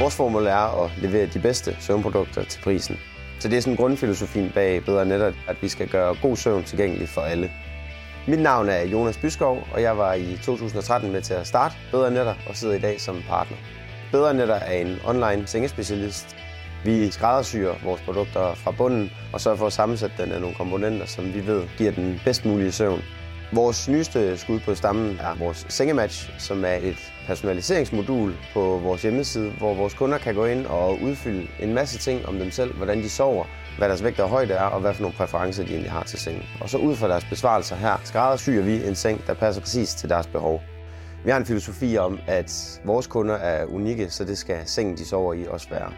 Vores formål er at levere de bedste søvnprodukter til prisen. Så det er sådan grundfilosofien bag Bedre Netter, at vi skal gøre god søvn tilgængelig for alle. Mit navn er Jonas Byskov, og jeg var i 2013 med til at starte Bedre Netter og sidder i dag som partner. Bedre Netter er en online sengespecialist. Vi skræddersyr vores produkter fra bunden og sørger for at sammensætte den af nogle komponenter, som vi ved giver den bedst mulige søvn. Vores nyeste skud på stammen er vores sengematch, som er et personaliseringsmodul på vores hjemmeside, hvor vores kunder kan gå ind og udfylde en masse ting om dem selv, hvordan de sover, hvad deres vægt og højde er, og hvad for nogle præferencer de egentlig har til sengen. Og så ud fra deres besvarelser her, skræddersyrer vi en seng, der passer præcis til deres behov. Vi har en filosofi om, at vores kunder er unikke, så det skal sengen, de sover i, også være.